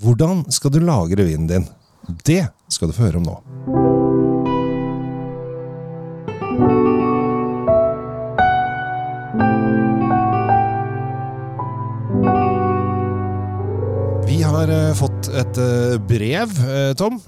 Hvordan skal du lagre vinen din? Det skal du få høre om nå. Vi har eh, fått et eh, brev, eh, Tom,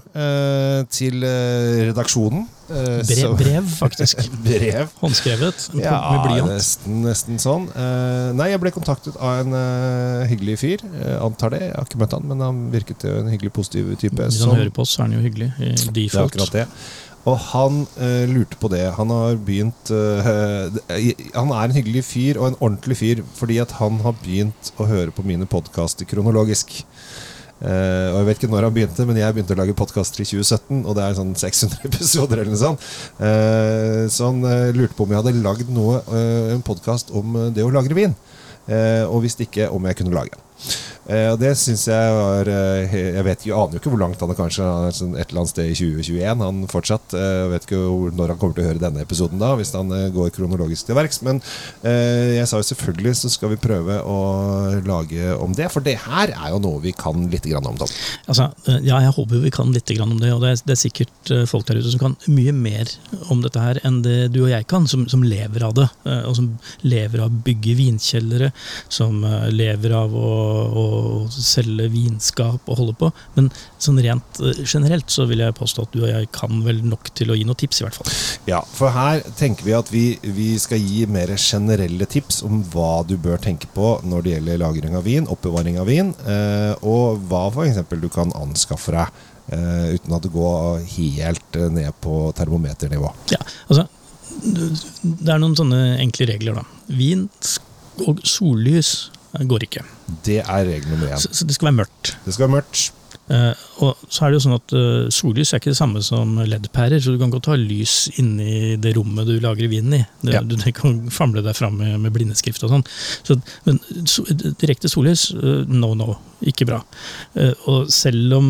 til redaksjonen. Eh, Brev, brev faktisk. brev. Håndskrevet. med Ja, blyant. nesten, nesten sånn. Eh, nei, jeg ble kontaktet av en eh, hyggelig fyr. Antar det. Jeg har ikke møtt han, men han virket jo en hyggelig, positiv type. Hvis som- han hører på oss, så er han jo hyggelig. i det er akkurat det. Og han uh, lurte på det. Han har begynt uh, Han er en hyggelig fyr og en ordentlig fyr fordi at han har begynt å høre på mine podkaster kronologisk. Eh, og Jeg vet ikke når han begynte, men jeg begynte å lage podkaster i 2017. Og det er sånn 600 episoder eller noe sånt. Eh, så han eh, lurte på om jeg hadde lagd noe, en podkast om det å lagre vin. Og hvis ikke, om jeg kunne lage den. Eh, og det syns jeg var eh, Jeg vet ikke, aner jo ikke hvor langt han er kanskje sånn et eller annet sted i 2021. Han fortsatt eh, Jeg vet ikke når han kommer til å høre denne episoden, da hvis han går kronologisk til verks. Men jeg sa jo selvfølgelig så skal vi prøve å lage om det. For det her er jo noe vi kan litt om. Tom. Altså, ja, jeg håper vi kan litt om det, og det er, det er sikkert folk der ute som kan mye mer om dette her enn det du og jeg kan, som, som lever av det. Og som lever av å bygge vinkjellere, som lever av å, å selge vinskap og holde på. Men sånn rent eh, generelt så vil jeg påstå at du og jeg kan vel nok til å gi noen tips, i hvert fall. Ja, for her tenker vi at vi, vi skal gi mer generelle tips om hva du bør tenke på når det gjelder lagring av vin, oppbevaring av vin, eh, og hva f.eks. du kan anskaffe deg. eh, uten at det går helt ned på termometernivå. Ja, altså Det er noen sånne enkle regler, da. Vin og sollys går ikke. Det er regel nummer én. Så, så det skal være mørkt. Det skal være mørkt. Uh, og så er det jo sånn at uh, Sollys er ikke det samme som LED-pærer, så du kan godt ha lys inni det rommet du lagrer vinen i. Det, Ja. Du du, kan famle deg fram med, med blindeskrift og sånn. Så, men so, direkte sollys, uh, no no, ikke bra. Og selv om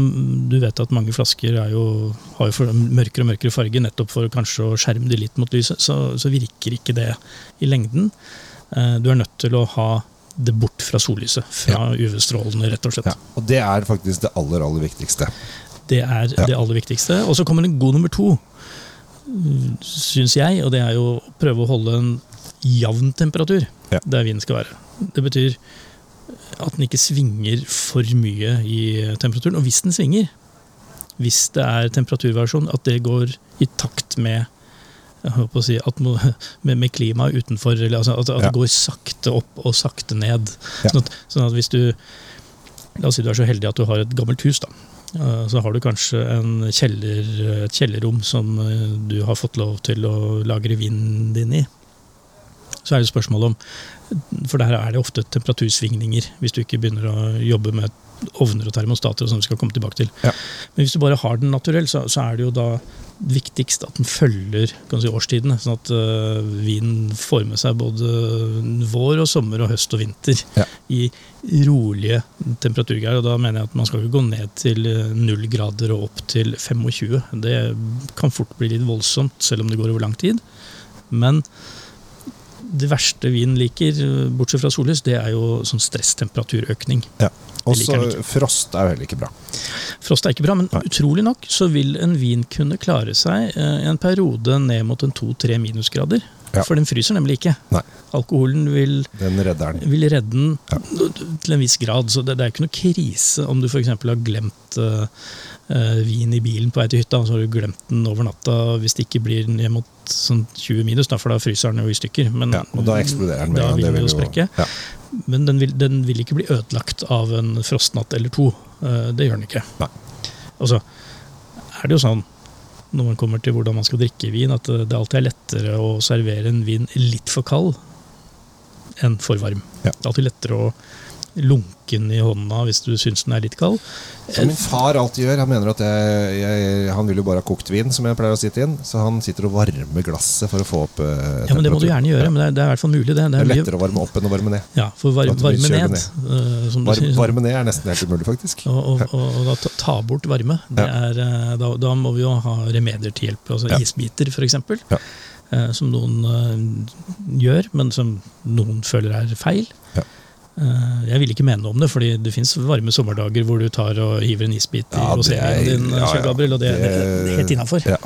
du vet at mange flasker er jo, har jo mørkere og mørkere farge, nettopp for kanskje å skjerme de litt mot lyset, så, så virker ikke det i lengden. Du er nødt til å ha det bort fra sollyset, fra UV-strålene, rett og slett. Ja. Og det er faktisk det aller, aller viktigste. Det er Ja. det aller viktigste. Og så kommer en god nummer to, syns jeg, og det er jo å prøve å holde en jevn temperatur Ja. der vinden skal være. Det betyr at den ikke svinger for mye i temperaturen. Og hvis den svinger, hvis det er temperaturvariasjon, at det går i takt med jeg å si, med, med klimaet utenfor, eller altså, at, at Ja. det går sakte opp og sakte ned. Ja. Sånn, at, sånn at hvis du La oss si du er så heldig at du har et gammelt hus, da. Eh, Så har du kanskje en kjeller, et kjellerrom som eh, du har fått lov til å lagre vinen din i. Så er det spørsmål om For der er det ofte temperatursvingninger, hvis du ikke begynner å jobbe med ovner og termostater, og sånn vi skal komme tilbake til. Ja. Men hvis du bare har den naturell, så, så er det jo da viktigst at den følger si, årstidene. Sånn at uh, vinen får med seg både vår og sommer og høst og vinter Ja. i rolige temperaturgreier. Og da mener jeg at man skal ikke gå ned til eh, null grader og opp til 25. Det kan fort bli litt voldsomt, selv om det går over lang tid. Men det verste vinen liker, bortsett fra sollys, det er jo sånn stresstemperaturøkning. Og liker så frost er jo heller ikke bra. Frost er ikke bra, men Nei. utrolig nok så vil en vin kunne klare seg eh, en periode ned mot en to-tre minusgrader. Ja. For den fryser nemlig ikke. Nei. Alkoholen vil, Den redder den. vil redde den Ja. til en viss grad. Så det, det er ikke noe krise om du f.eks. har glemt eh, vin i bilen på vei til hytta, og så har du glemt den over natta hvis det ikke blir ned mot sånn 20 minus, da, for da fryser den jo i stykker. Men, Ja, og da eksploderer den. Da vil den jo sprekke. Ja. Men den vil, den vil ikke bli ødelagt av en frostnatt eller to. Eh, Det gjør den ikke. Nei. Og så er det jo sånn, når man kommer til hvordan man skal drikke vin, at det det alltid er lettere å servere en vin litt for kald enn for varm. Ja. Det er alltid lettere å lunke den i hånda hvis du syns den er litt kald. Som min far alltid gjør. Han mener at jeg, jeg, han vil jo bare ha kokt vin, som jeg pleier å sitte inn. Så han sitter og varmer glasset for å få opp eh, Ja, men Det må du gjerne gjøre, men det er, det er i hvert fall mulig. Det, det Det er er mye, lettere å varme opp enn å varme ned. ja, for var, varme ned, ned, eh, som du Var, varme ned er nesten helt umulig, faktisk. Og, og, og da ta, ta bort varme. Det er, eh, da, da må vi jo ha remedier til hjelp. Altså Ja. Isbiter, f.eks. Ja. Eh, som noen eh, gjør, men som noen føler er feil. Ja. Eh, Jeg vil ikke mene noe om det, fordi det fins varme sommerdager hvor du tar og hiver en isbit i Ja, rosévinen din, ja, ja. Gabriel, og det, er helt innafor. Ja,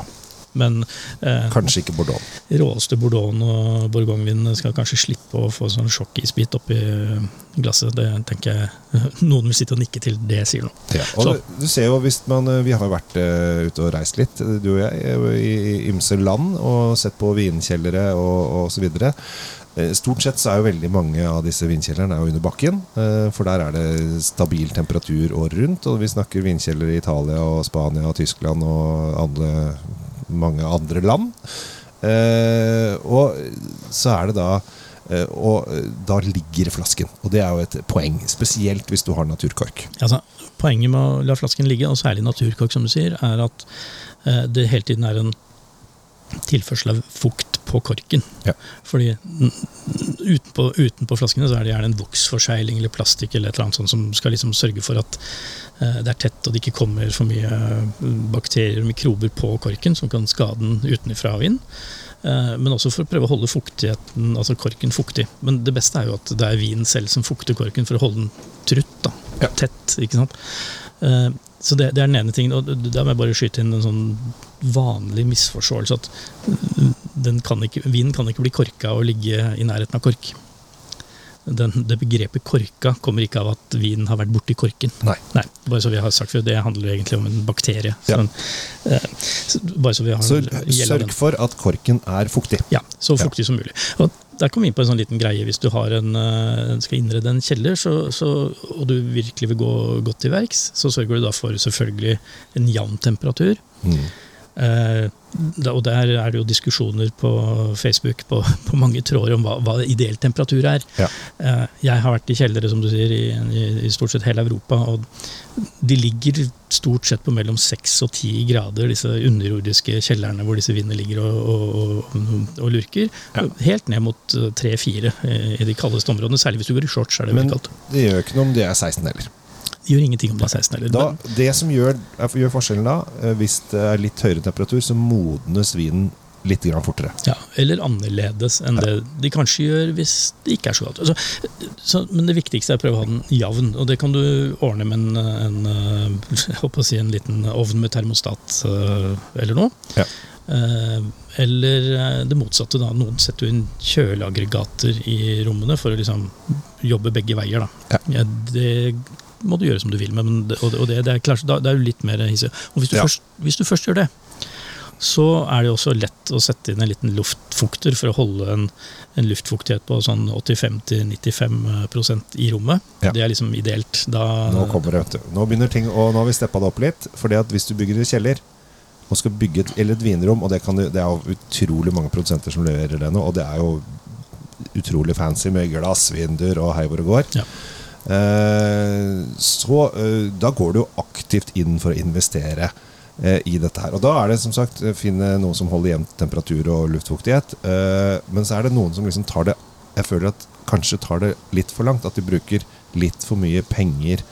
Men eh, kanskje ikke Bordeaux. råeste bordeauxen og bourgognevinen skal kanskje slippe å få sånn sjokkisbit oppi glasset. Det tenker jeg noen vil sitte og nikke til det sier noe. Ja, og Så- du, ser jo hvis man eh, Vi har jo vært uh, ute og reist litt, du og jeg, i, i ymse land og sett på vinkjellere og, og så videre. Eh, Stort sett så er jo veldig mange av disse vinkjellerne er under bakken. eh, For der er det stabil temperatur året rundt. Og vi snakker vindkjeller i Italia og Spania og Tyskland og andre, mange andre land. Eh, Og så er det da Og da ligger flasken. Og det er jo et poeng. Spesielt hvis du har naturkork. Altså, poenget med å la flasken ligge, og særlig naturkork, som du sier, er at det hele tiden er en tilførsel av fukt på korken. Ja. Fordi utenpå, utenpå flaskene så er det gjerne en voksforsegling eller plastikk eller et eller annet sånt som skal liksom sørge for at eh, det er tett og det ikke kommer for mye eh, bakterier og mikrober på korken som kan skade den utenfra og inn. Eh, Men også for å prøve å holde fuktigheten, altså korken fuktig. Men det beste er jo at det er vinen selv som fukter korken for å holde den trutt. da, Ja. Tett. ikke sant? Eh, Så det, det er den ene tingen. Og da må jeg bare skyte inn en sånn vanlig misforståelse at den kan ikke, vinen kan ikke bli korka og ligge i nærheten av kork. Den, det begrepet korka kommer ikke av at vinen har vært borti korken. Nei. Nei, bare så vi har sagt for Det handler egentlig om en bakterie. Ja. Eh, så bare så vi har Så sørg for at korken er fuktig. Ja, så Ja. fuktig som mulig. Og der kommer vi inn på en sånn liten greie. Hvis du har en, eh, skal innrede en kjeller, så, så, og du virkelig vil gå godt til verks, så sørger du da for selvfølgelig en jevn temperatur. Mm. Eh, og der er det jo diskusjoner på Facebook på, på mange tråder om hva, hva ideell temperatur er. Ja. Eh, jeg har vært i kjellere som du sier, i, i, stort sett hele Europa, og de ligger stort sett på mellom 6 og 10 grader, disse underjordiske kjellerne hvor disse vindene ligger og, og, og, lurker. Ja. Helt ned mot 3-4 i de kaldeste områdene, særlig hvis du går i shorts. er det Men kaldt. det gjør ikke noe om det er 16 heller. Det gjør ingenting om det er 16 eller Da, men- det som gjør, er- gjør forskjellen da, eh, hvis det er litt høyere temperatur, så modnes vinen litt grann fortere. Ja, eller annerledes enn det de kanskje gjør hvis det ikke er så godt. Altså, så, men det viktigste er å prøve å ha den jevn, og det kan du ordne med en, en, eh, si en liten ovn med termostat eh, eller noe. Ja. Eh, eller eh, det motsatte, da. Noen setter inn kjøleaggregater i rommene for å liksom jobbe begge veier. Da. Ja. det må du gjøre som du vil med, men det, og det, det, det er klart, da, det er jo litt mer hissig. Og hvis du, Ja. først, hvis du først gjør det, så er det jo også lett å sette inn en liten luftfukter for å holde en, en luftfuktighet på sånn 85-95% i rommet. Ja. Det er liksom ideelt. Da, Nå kommer det. Nå begynner ting, og nå har vi steppa det opp litt. fordi at hvis du bygger i kjeller, og skal bygge et, eller et vinrom, og det, kan, det er jo utrolig mange produsenter som leverer det nå, og det er jo utrolig fancy med glassvinduer og hei hvor det går. Ja. Eh, så eh, da går du jo aktivt inn for å investere eh, i dette her. Og da er det som sagt finne noe som holder jevn temperatur og luftfuktighet. Men så er det noen som liksom tar det Jeg føler at kanskje tar det litt for langt. At de bruker litt for mye penger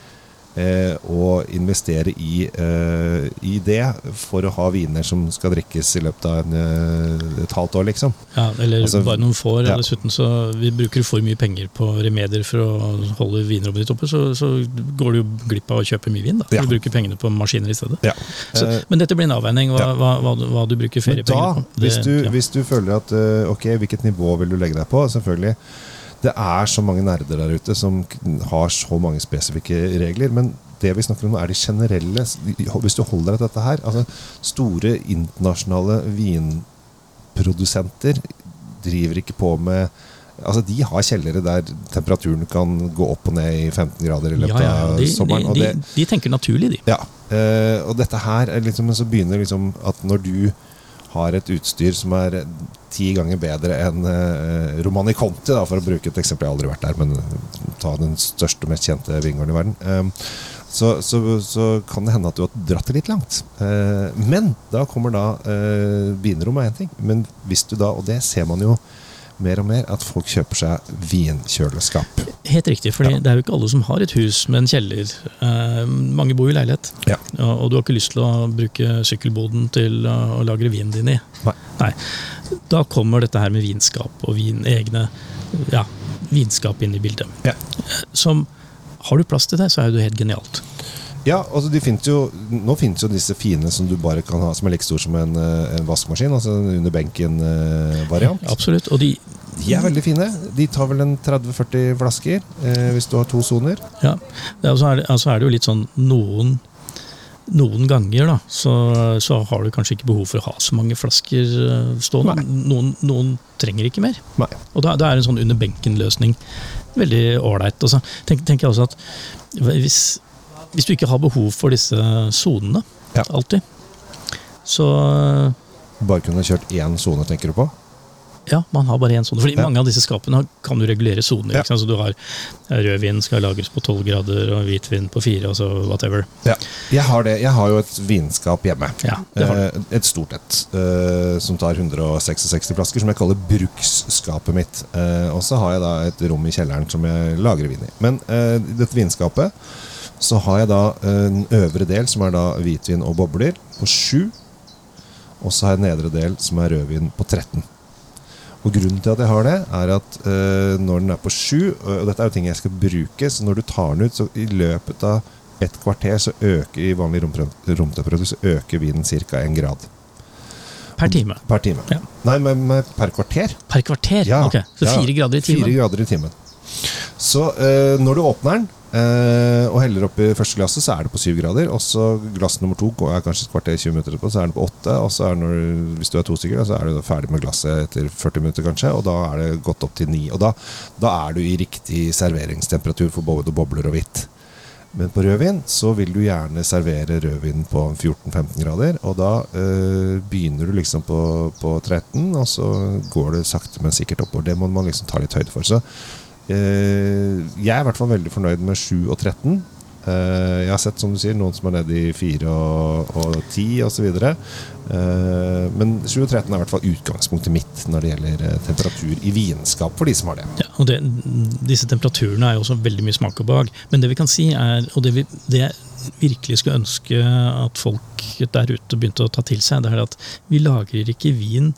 eh, og investere i, eh, i det for å ha viner som skal drikkes i løpet av en, eh, et halvt år, liksom. ja, eller Altså, bare noen få ja. Dessuten så vi bruker for mye penger på remedier for å holde vinrommet ditt oppe, så, så går du jo glipp av å kjøpe mye vin. da. Ja. Du bruker pengene på maskiner i stedet. Ja. Så, Eh, men dette blir en avveining, hva, hva, hva, hva du bruker feriepengene på. Det, hvis du, ja. hvis du føler at eh, Ok, hvilket nivå vil du legge deg på? Selvfølgelig. Det er så mange nerder der ute som har så mange spesifikke regler. Men det vi snakker om er de generelle. Hvis du holder deg til dette her altså Store internasjonale vinprodusenter driver ikke på med Altså De har kjellere der temperaturen kan gå opp og ned i 15 grader i løpet ja, ja, de, av sommeren. de, de, de tenker naturlig, de. ja, eh, og dette her er liksom, så begynner liksom at når du har et utstyr som er ti ganger bedre enn eh, Romani Conti, da, for å bruke et eksempel. Jeg har aldri vært der, men eh, ta den største mest kjente vingården i verden. Eh, så, så, så kan det hende at du har dratt det litt langt. Eh, men da kommer da eh, Vinrom er én ting. Men hvis du da, og det ser man jo mer og mer, at folk kjøper seg vinkjøleskap. Helt riktig, for Ja. det er jo ikke alle som har et hus med en kjeller. Eh, mange bor i leilighet, Ja. og, og du har ikke lyst til å bruke sykkelboden til å, å lagre vinen din i. Nei. Da kommer dette her med vinskap og vin, egne ja, vinskap inn i bildet. Ja. Som Har du plass til det, så er det jo helt genialt. Ja, altså de finnes jo, Nå finnes jo disse fine som du bare kan ha som er like stor som en, eh, en vaskemaskin. Altså en under benken-variant. Absolutt. Og de, de er veldig fine. De tar vel en 30-40 flasker eh, hvis du har to soner. ja, det er, så er det, altså er det jo litt sånn noen noen ganger da, så, så har du kanskje ikke behov for å ha så mange flasker eh, stående. Noen, noen trenger ikke mer. Nei. Og da, da er en sånn under benken-løsning veldig ålreit. Og tenk, tenker jeg også at hvis, hvis du ikke har behov for disse sonene Ja. alltid, så Bare kunne kjørt én sone, tenker du på? ja, man har bare én sone. Fordi Ja. mange av disse skapene kan du regulere soner. Ja. Så du har eh, rødvin skal lagres på 12 grader, og hvitvin på 4, og så whatever. Ja. Jeg har det. Jeg har jo et vinskap hjemme. Ja, det har du. Eh, Et stort et. eh, Som tar 166 flasker, som jeg kaller bruksskapet mitt. Eh, Og så har jeg da et rom i kjelleren som jeg lagrer vin i. Men eh, dette vinskapet så har jeg da en øvre del, som er da hvitvin og bobler, på 7. Og så har jeg en nedre del, som er rødvin, på 13. Og Grunnen til at jeg har det, er at eh, når den er på 7, og dette er jo ting jeg skal bruke, så når du tar den ut, så i løpet av et kvarter så øker i vanlig romtem- romtemperatur så øker vinen ca. 1 grad Per time. per time. Ja. Nei, men, men per kvarter. Per kvarter? Ja, ok, Så ja. fire grader i timen? Fire grader i timen. Så eh, når du åpner den eh, og heller oppi første glasset, så er det på syv grader. Og så glass nummer to går- jeg kanskje et kvarter 20 minutter etterpå, så er den på åtte. Og så er det når, hvis du er to stykker, så er du ferdig med glasset etter 40 minutter, kanskje. Og da er det gått opp til ni. Og da, da er du i riktig serveringstemperatur for både bobler og hvitt. Men på rødvin så vil du gjerne servere rødvin på 14-15 grader. Og da øh, begynner du liksom på, på 13, og så går det sakte, men sikkert oppover. Det må man liksom ta litt høyde for. Så jeg er i hvert fall veldig fornøyd med 7 og 13. Eh, jeg har sett som du sier, noen som er nede i 4 og, og 10 osv. Uh, men 7 og 13 er i hvert fall utgangspunktet mitt når det gjelder eh, temperatur i vinskap, for de som har det. Ja, og det, Disse temperaturene er jo også veldig mye smak og behag. Men det vi kan si er, og det vi det jeg virkelig skulle ønske at folk der ute begynte å ta til seg, det er at vi lagrer ikke vin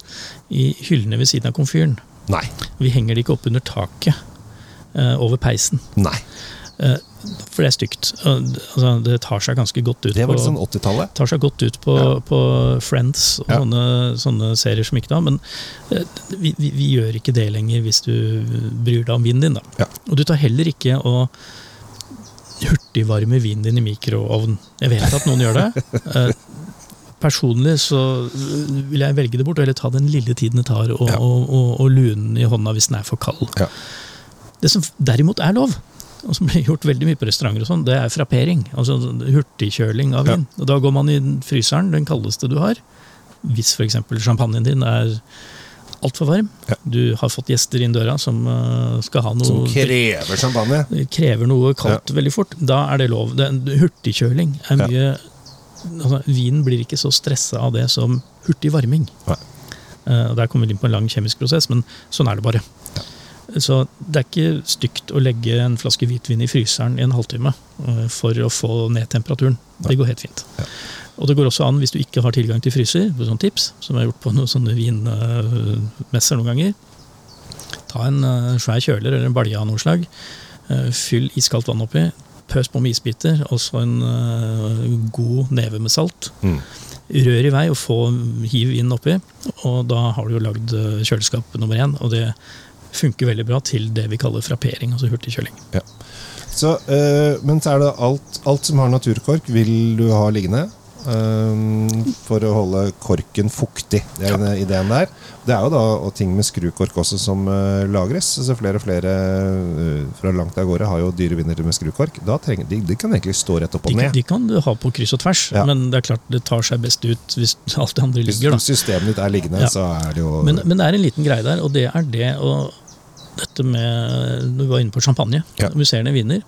i hyllene ved siden av komfyren. Nei. Vi henger det ikke opp under taket eh, over peisen. Nei. Eh, for det er stygt. Og, Altså, det tar seg ganske godt ut Det var litt sånn 80-tallet. tar seg godt ut på, Ja. på Friends og Ja. sånne, sånne serier som ikke da, men eh, vi, vi, vi gjør ikke det lenger hvis du bryr deg om vinen din. da. Ja. Og du tar heller ikke å hurtigvarme vinen din i mikroovn. Jeg vet at noen gjør det. Eh, Personlig så vil jeg velge det bort, eller ta den lille tiden det tar og, og, og å lune den i hånda hvis den er for kald. Ja. Det som derimot er lov, og som blir gjort veldig mye på restauranter, og sånn, det er frappering. Altså hurtigkjøling av Ja. vin. Og Da går man i fryseren, den kaldeste du har. Hvis f.eks. champagnen din er altfor varm. Ja. Du har fått gjester inn døra som eh, skal ha noe Som krever champagne. krever noe kaldt veldig fort. Da er det lov. Det, hurtigkjøling er Ja. altså, Vinen blir ikke så stressa av det som hurtig varming. Nei. Eh, Der kommer vi inn på en lang kjemisk prosess, men sånn er det bare. Så det er ikke stygt å legge en flaske hvitvin i fryseren i en halvtime eh, for å få ned temperaturen. Det går helt fint. Ja. Og det går også an hvis du ikke har tilgang til fryser, på sånn tips, som jeg har gjort på noen sånne vinmesser noen ganger. Ta en eh, svær kjøler eller en balje av noe slag. eh, fyll iskaldt vann oppi. Pøs på med isbiter, og så en god neve med salt. Mm. Rør i vei og få hiv inn oppi, og da har du jo lagd kjøleskap nummer én. Og det funker veldig bra til det vi kaller frappering, altså hurtigkjøling. Så, øh, men så er det alt, alt som har naturkork, vil du ha liggende. Øh, for å holde korken fuktig. Det er den ideen der. Det er jo da og ting med skrukork også som øh, lagres. Så flere og flere fra langt av gårde har jo dyre viner med skrukork. Da trenger, de, de kan egentlig stå rett opp De, og ned. de kan du ha på kryss og tvers, Ja. men det er klart det tar seg best ut hvis alt det andre Hvis ligger. da. systemet ditt er liggende, Ja. så er det jo Men, men det er en liten greie der, og det er det å Dette med Du var inne på champagne. Ja. Musserende viner,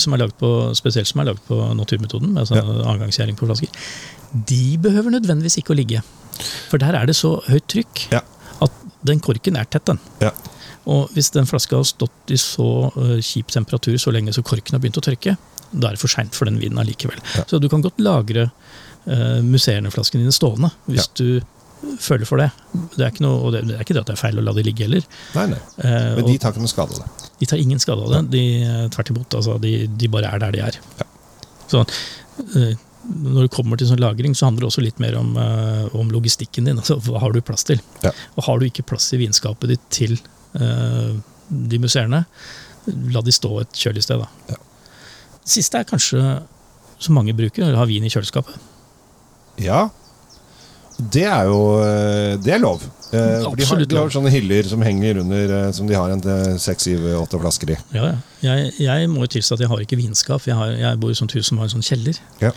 som er laget på, spesielt som er laget på naturmetoden, med altså Ja. avgangsgjæring på flasker, de behøver nødvendigvis ikke å ligge. For der er det så høyt trykk Ja. at den korken er tett, den. Ja. Og hvis den flaska har stått i så uh, kjip temperatur så lenge så korken har begynt å tørke, da er det for seint for den vinen allikevel. Ja. Så du kan godt lagre uh, musserende flaskene dine stående hvis du føler for det. Det er ikke, noe, og det, er ikke det at det er feil å la de ligge heller. Nei, nei. Eh, Men de tar ikke noe skade av det. de tar ingen skade av det. De, eh, tvert imot. Altså, de, de bare er der de er. Ja. Så eh, når det kommer til sånn lagring, så handler det også litt mer om, om logistikken din. Altså, hva har du plass til? Ja. Og har du ikke plass i vinskapet ditt til eh, de museerne, la de stå et kjølig sted. Da. Ja. Siste er kanskje, som mange bruker, å ha vin i kjøleskapet. Ja. Det er jo eh, Det er lov. Eh, for De har, de har sånne hyller som henger under, eh, som de har en til seks, syv, åtte flasker i. Ja, ja. Jeg, jeg må jo tilstå at jeg har ikke vinskap. Jeg, har, jeg bor i et sånt hus som har en sånn kjeller. Ja.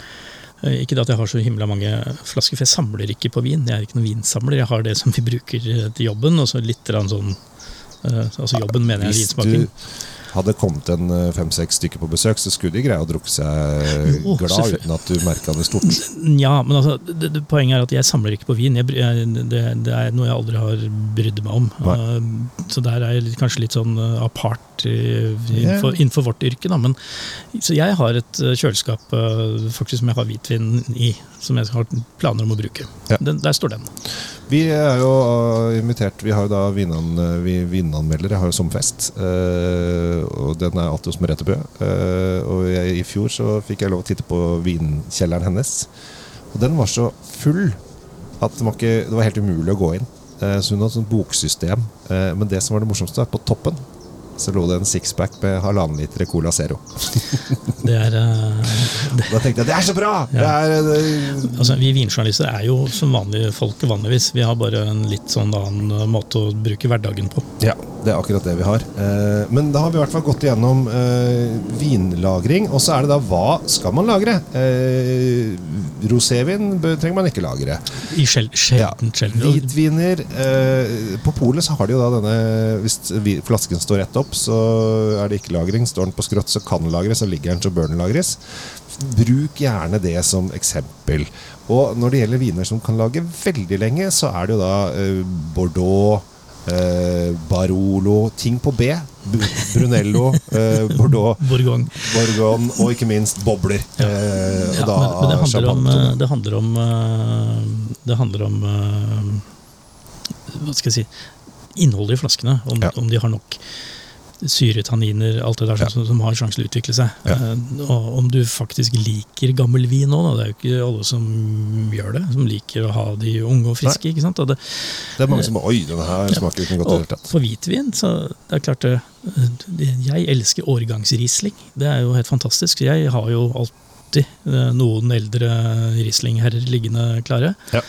Eh, Ikke at jeg har så himla mange flasker, for jeg samler ikke på vin. Jeg er ikke noen vinsamler. Jeg har det som vi bruker eh, til jobben, og så litt sånn eh, Altså jobben mener jeg vinsmaking. du hadde kommet en eh, fem-seks stykker på besøk, så skulle de greie å drukke seg Jo, glad uten at du merka det stort. Ja, men altså, det, det, poenget er at jeg samler ikke på vin. Jeg, det, det er noe jeg aldri har brydd meg om. Uh, så der er jeg kanskje litt sånn apart uh, innenfor, innenfor vårt yrke. Da. Men, så jeg har et kjøleskap uh, faktisk som jeg har hvitvin i, som jeg har planer om å bruke. Ja. Den, der står den. Vi er jo eh, invitert Vi har jo da vinan, vi vinanmeldere har jo sommerfest. eh, og den er alltid hos Merete Bø. Eh, og jeg, i fjor så fikk jeg lov å titte på vinkjelleren hennes. Og den var så full at det var, ikke, det var helt umulig å gå inn. Eh, så hun hadde et sånt boksystem. Eh, men det som var det morsomste, var på toppen så lå det en sixpack med halvannen liter Cola Zero. Det er, uh, Da tenkte jeg det er så bra! Det er, eh, det, altså, vi vinjournalister er jo som vanlige folk vanligvis. Vi har bare en litt sånn annen uh, måte å bruke hverdagen på. Ja, det er akkurat det vi har. Eh, men da har vi i hvert fall gått igjennom eh, vinlagring. Og så er det da hva skal man lagre? Eh, rosévin trenger man ikke lagre. I sjel, sjelden, sjelden. Hvitviner eh, På polet så har de jo da denne Hvis flasken står rett opp, så er det ikke lagring. Står den på skrått, så kan den lagres. og ligger den, så bør den lagres. Bruk gjerne det som eksempel. Og når det gjelder viner som kan lage veldig lenge, så er det jo da eh, Bordeaux Eh, Barolo, ting på B. Brunello, eh, Bordeaux, Bourgogne. Bourgogne og ikke minst bobler. Eh, og Ja, men, men det handler om, eh, det handler om eh, Det handler om eh, Hva skal jeg si Innholdet i flaskene. Om, Ja. om de har nok syre, tanniner, alt det der Ja. som, som har sjanse til å utvikle seg. Ja. Eh, og om du faktisk liker gammel vin nå, da. Det er jo ikke alle som gjør det. Som liker å ha de unge og friske. ikke sant? Det, Det er mange som Oi, denne her Ja. smaker ikke noe godt i det hele tatt. for hvitvin, så det er klart det, det- Jeg elsker årgangsrisling. Det er jo helt fantastisk. Jeg har jo alltid eh, noen eldre rislingherrer liggende klare. Ja.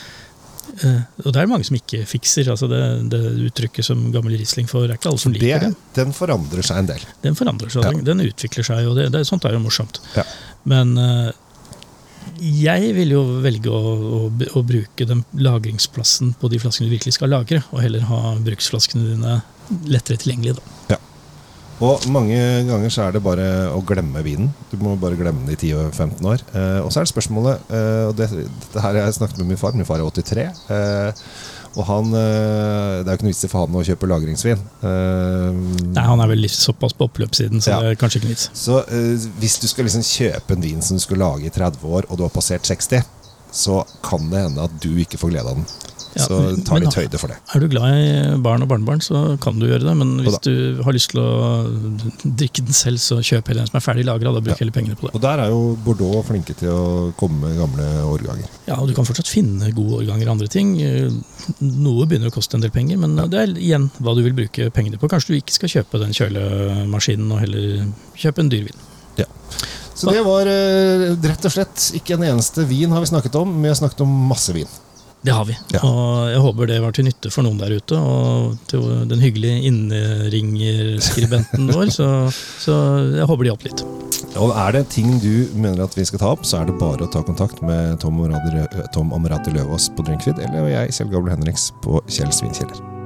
Eh, Og det er mange som ikke fikser. altså Det, det uttrykket som gammel Riesling får, er ikke alle som liker Det, det. den forandrer seg en del. Den forandrer seg, Ja. den, den utvikler seg, og det, det, sånt er jo morsomt. Ja. Men eh, jeg vil jo velge å, å, å bruke den lagringsplassen på de flaskene du virkelig skal lagre, og heller ha bruksflaskene dine lettere tilgjengelig. Da. Og mange ganger så er det bare å glemme vinen. Du må bare glemme den i 10-15 år. Eh, og så er det spørsmålet eh, og det, Dette her har jeg snakket med min far. Min far er 83. Eh, og han eh, Det er jo ikke noe vits i for han å kjøpe lagringsvin. Eh, Nei, Han er vel såpass på oppløpssiden, så Ja. det er kanskje ikke vits. Så eh, hvis du skal liksom kjøpe en vin som du skal lage i 30 år, og du har passert 60, så kan det hende at du ikke får glede av den. Ja, så ta litt høyde for det. Er du glad i barn og barnebarn, så kan du gjøre det. Men hvis du har lyst til å drikke den selv, så kjøp heller en som er ferdig lagra. Da bruk Ja. heller pengene på det. Og der er jo Bordeaux flinke til å komme med gamle årganger. Ja, og Du kan fortsatt finne gode årganger og andre ting. Noe begynner å koste en del penger, men det er igjen hva du vil bruke pengene på. Kanskje du ikke skal kjøpe den kjølemaskinen, og heller kjøpe en dyr vin. Så det var eh, rett og slett ikke en eneste vin har vi snakket om, men vi har snakket om masse vin. Det har vi. Ja. Og jeg håper det var til nytte for noen der ute, og til den hyggelige innringerskribenten vår. Så, så jeg håper de hjalp litt. Og er det ting du mener at vi skal ta opp, så er det bare å ta kontakt med Tom Amarati Tom Løvaas på Drinkfeed, eller jeg, Kjell Gabler Henriks, på Kjell Svinkjeller.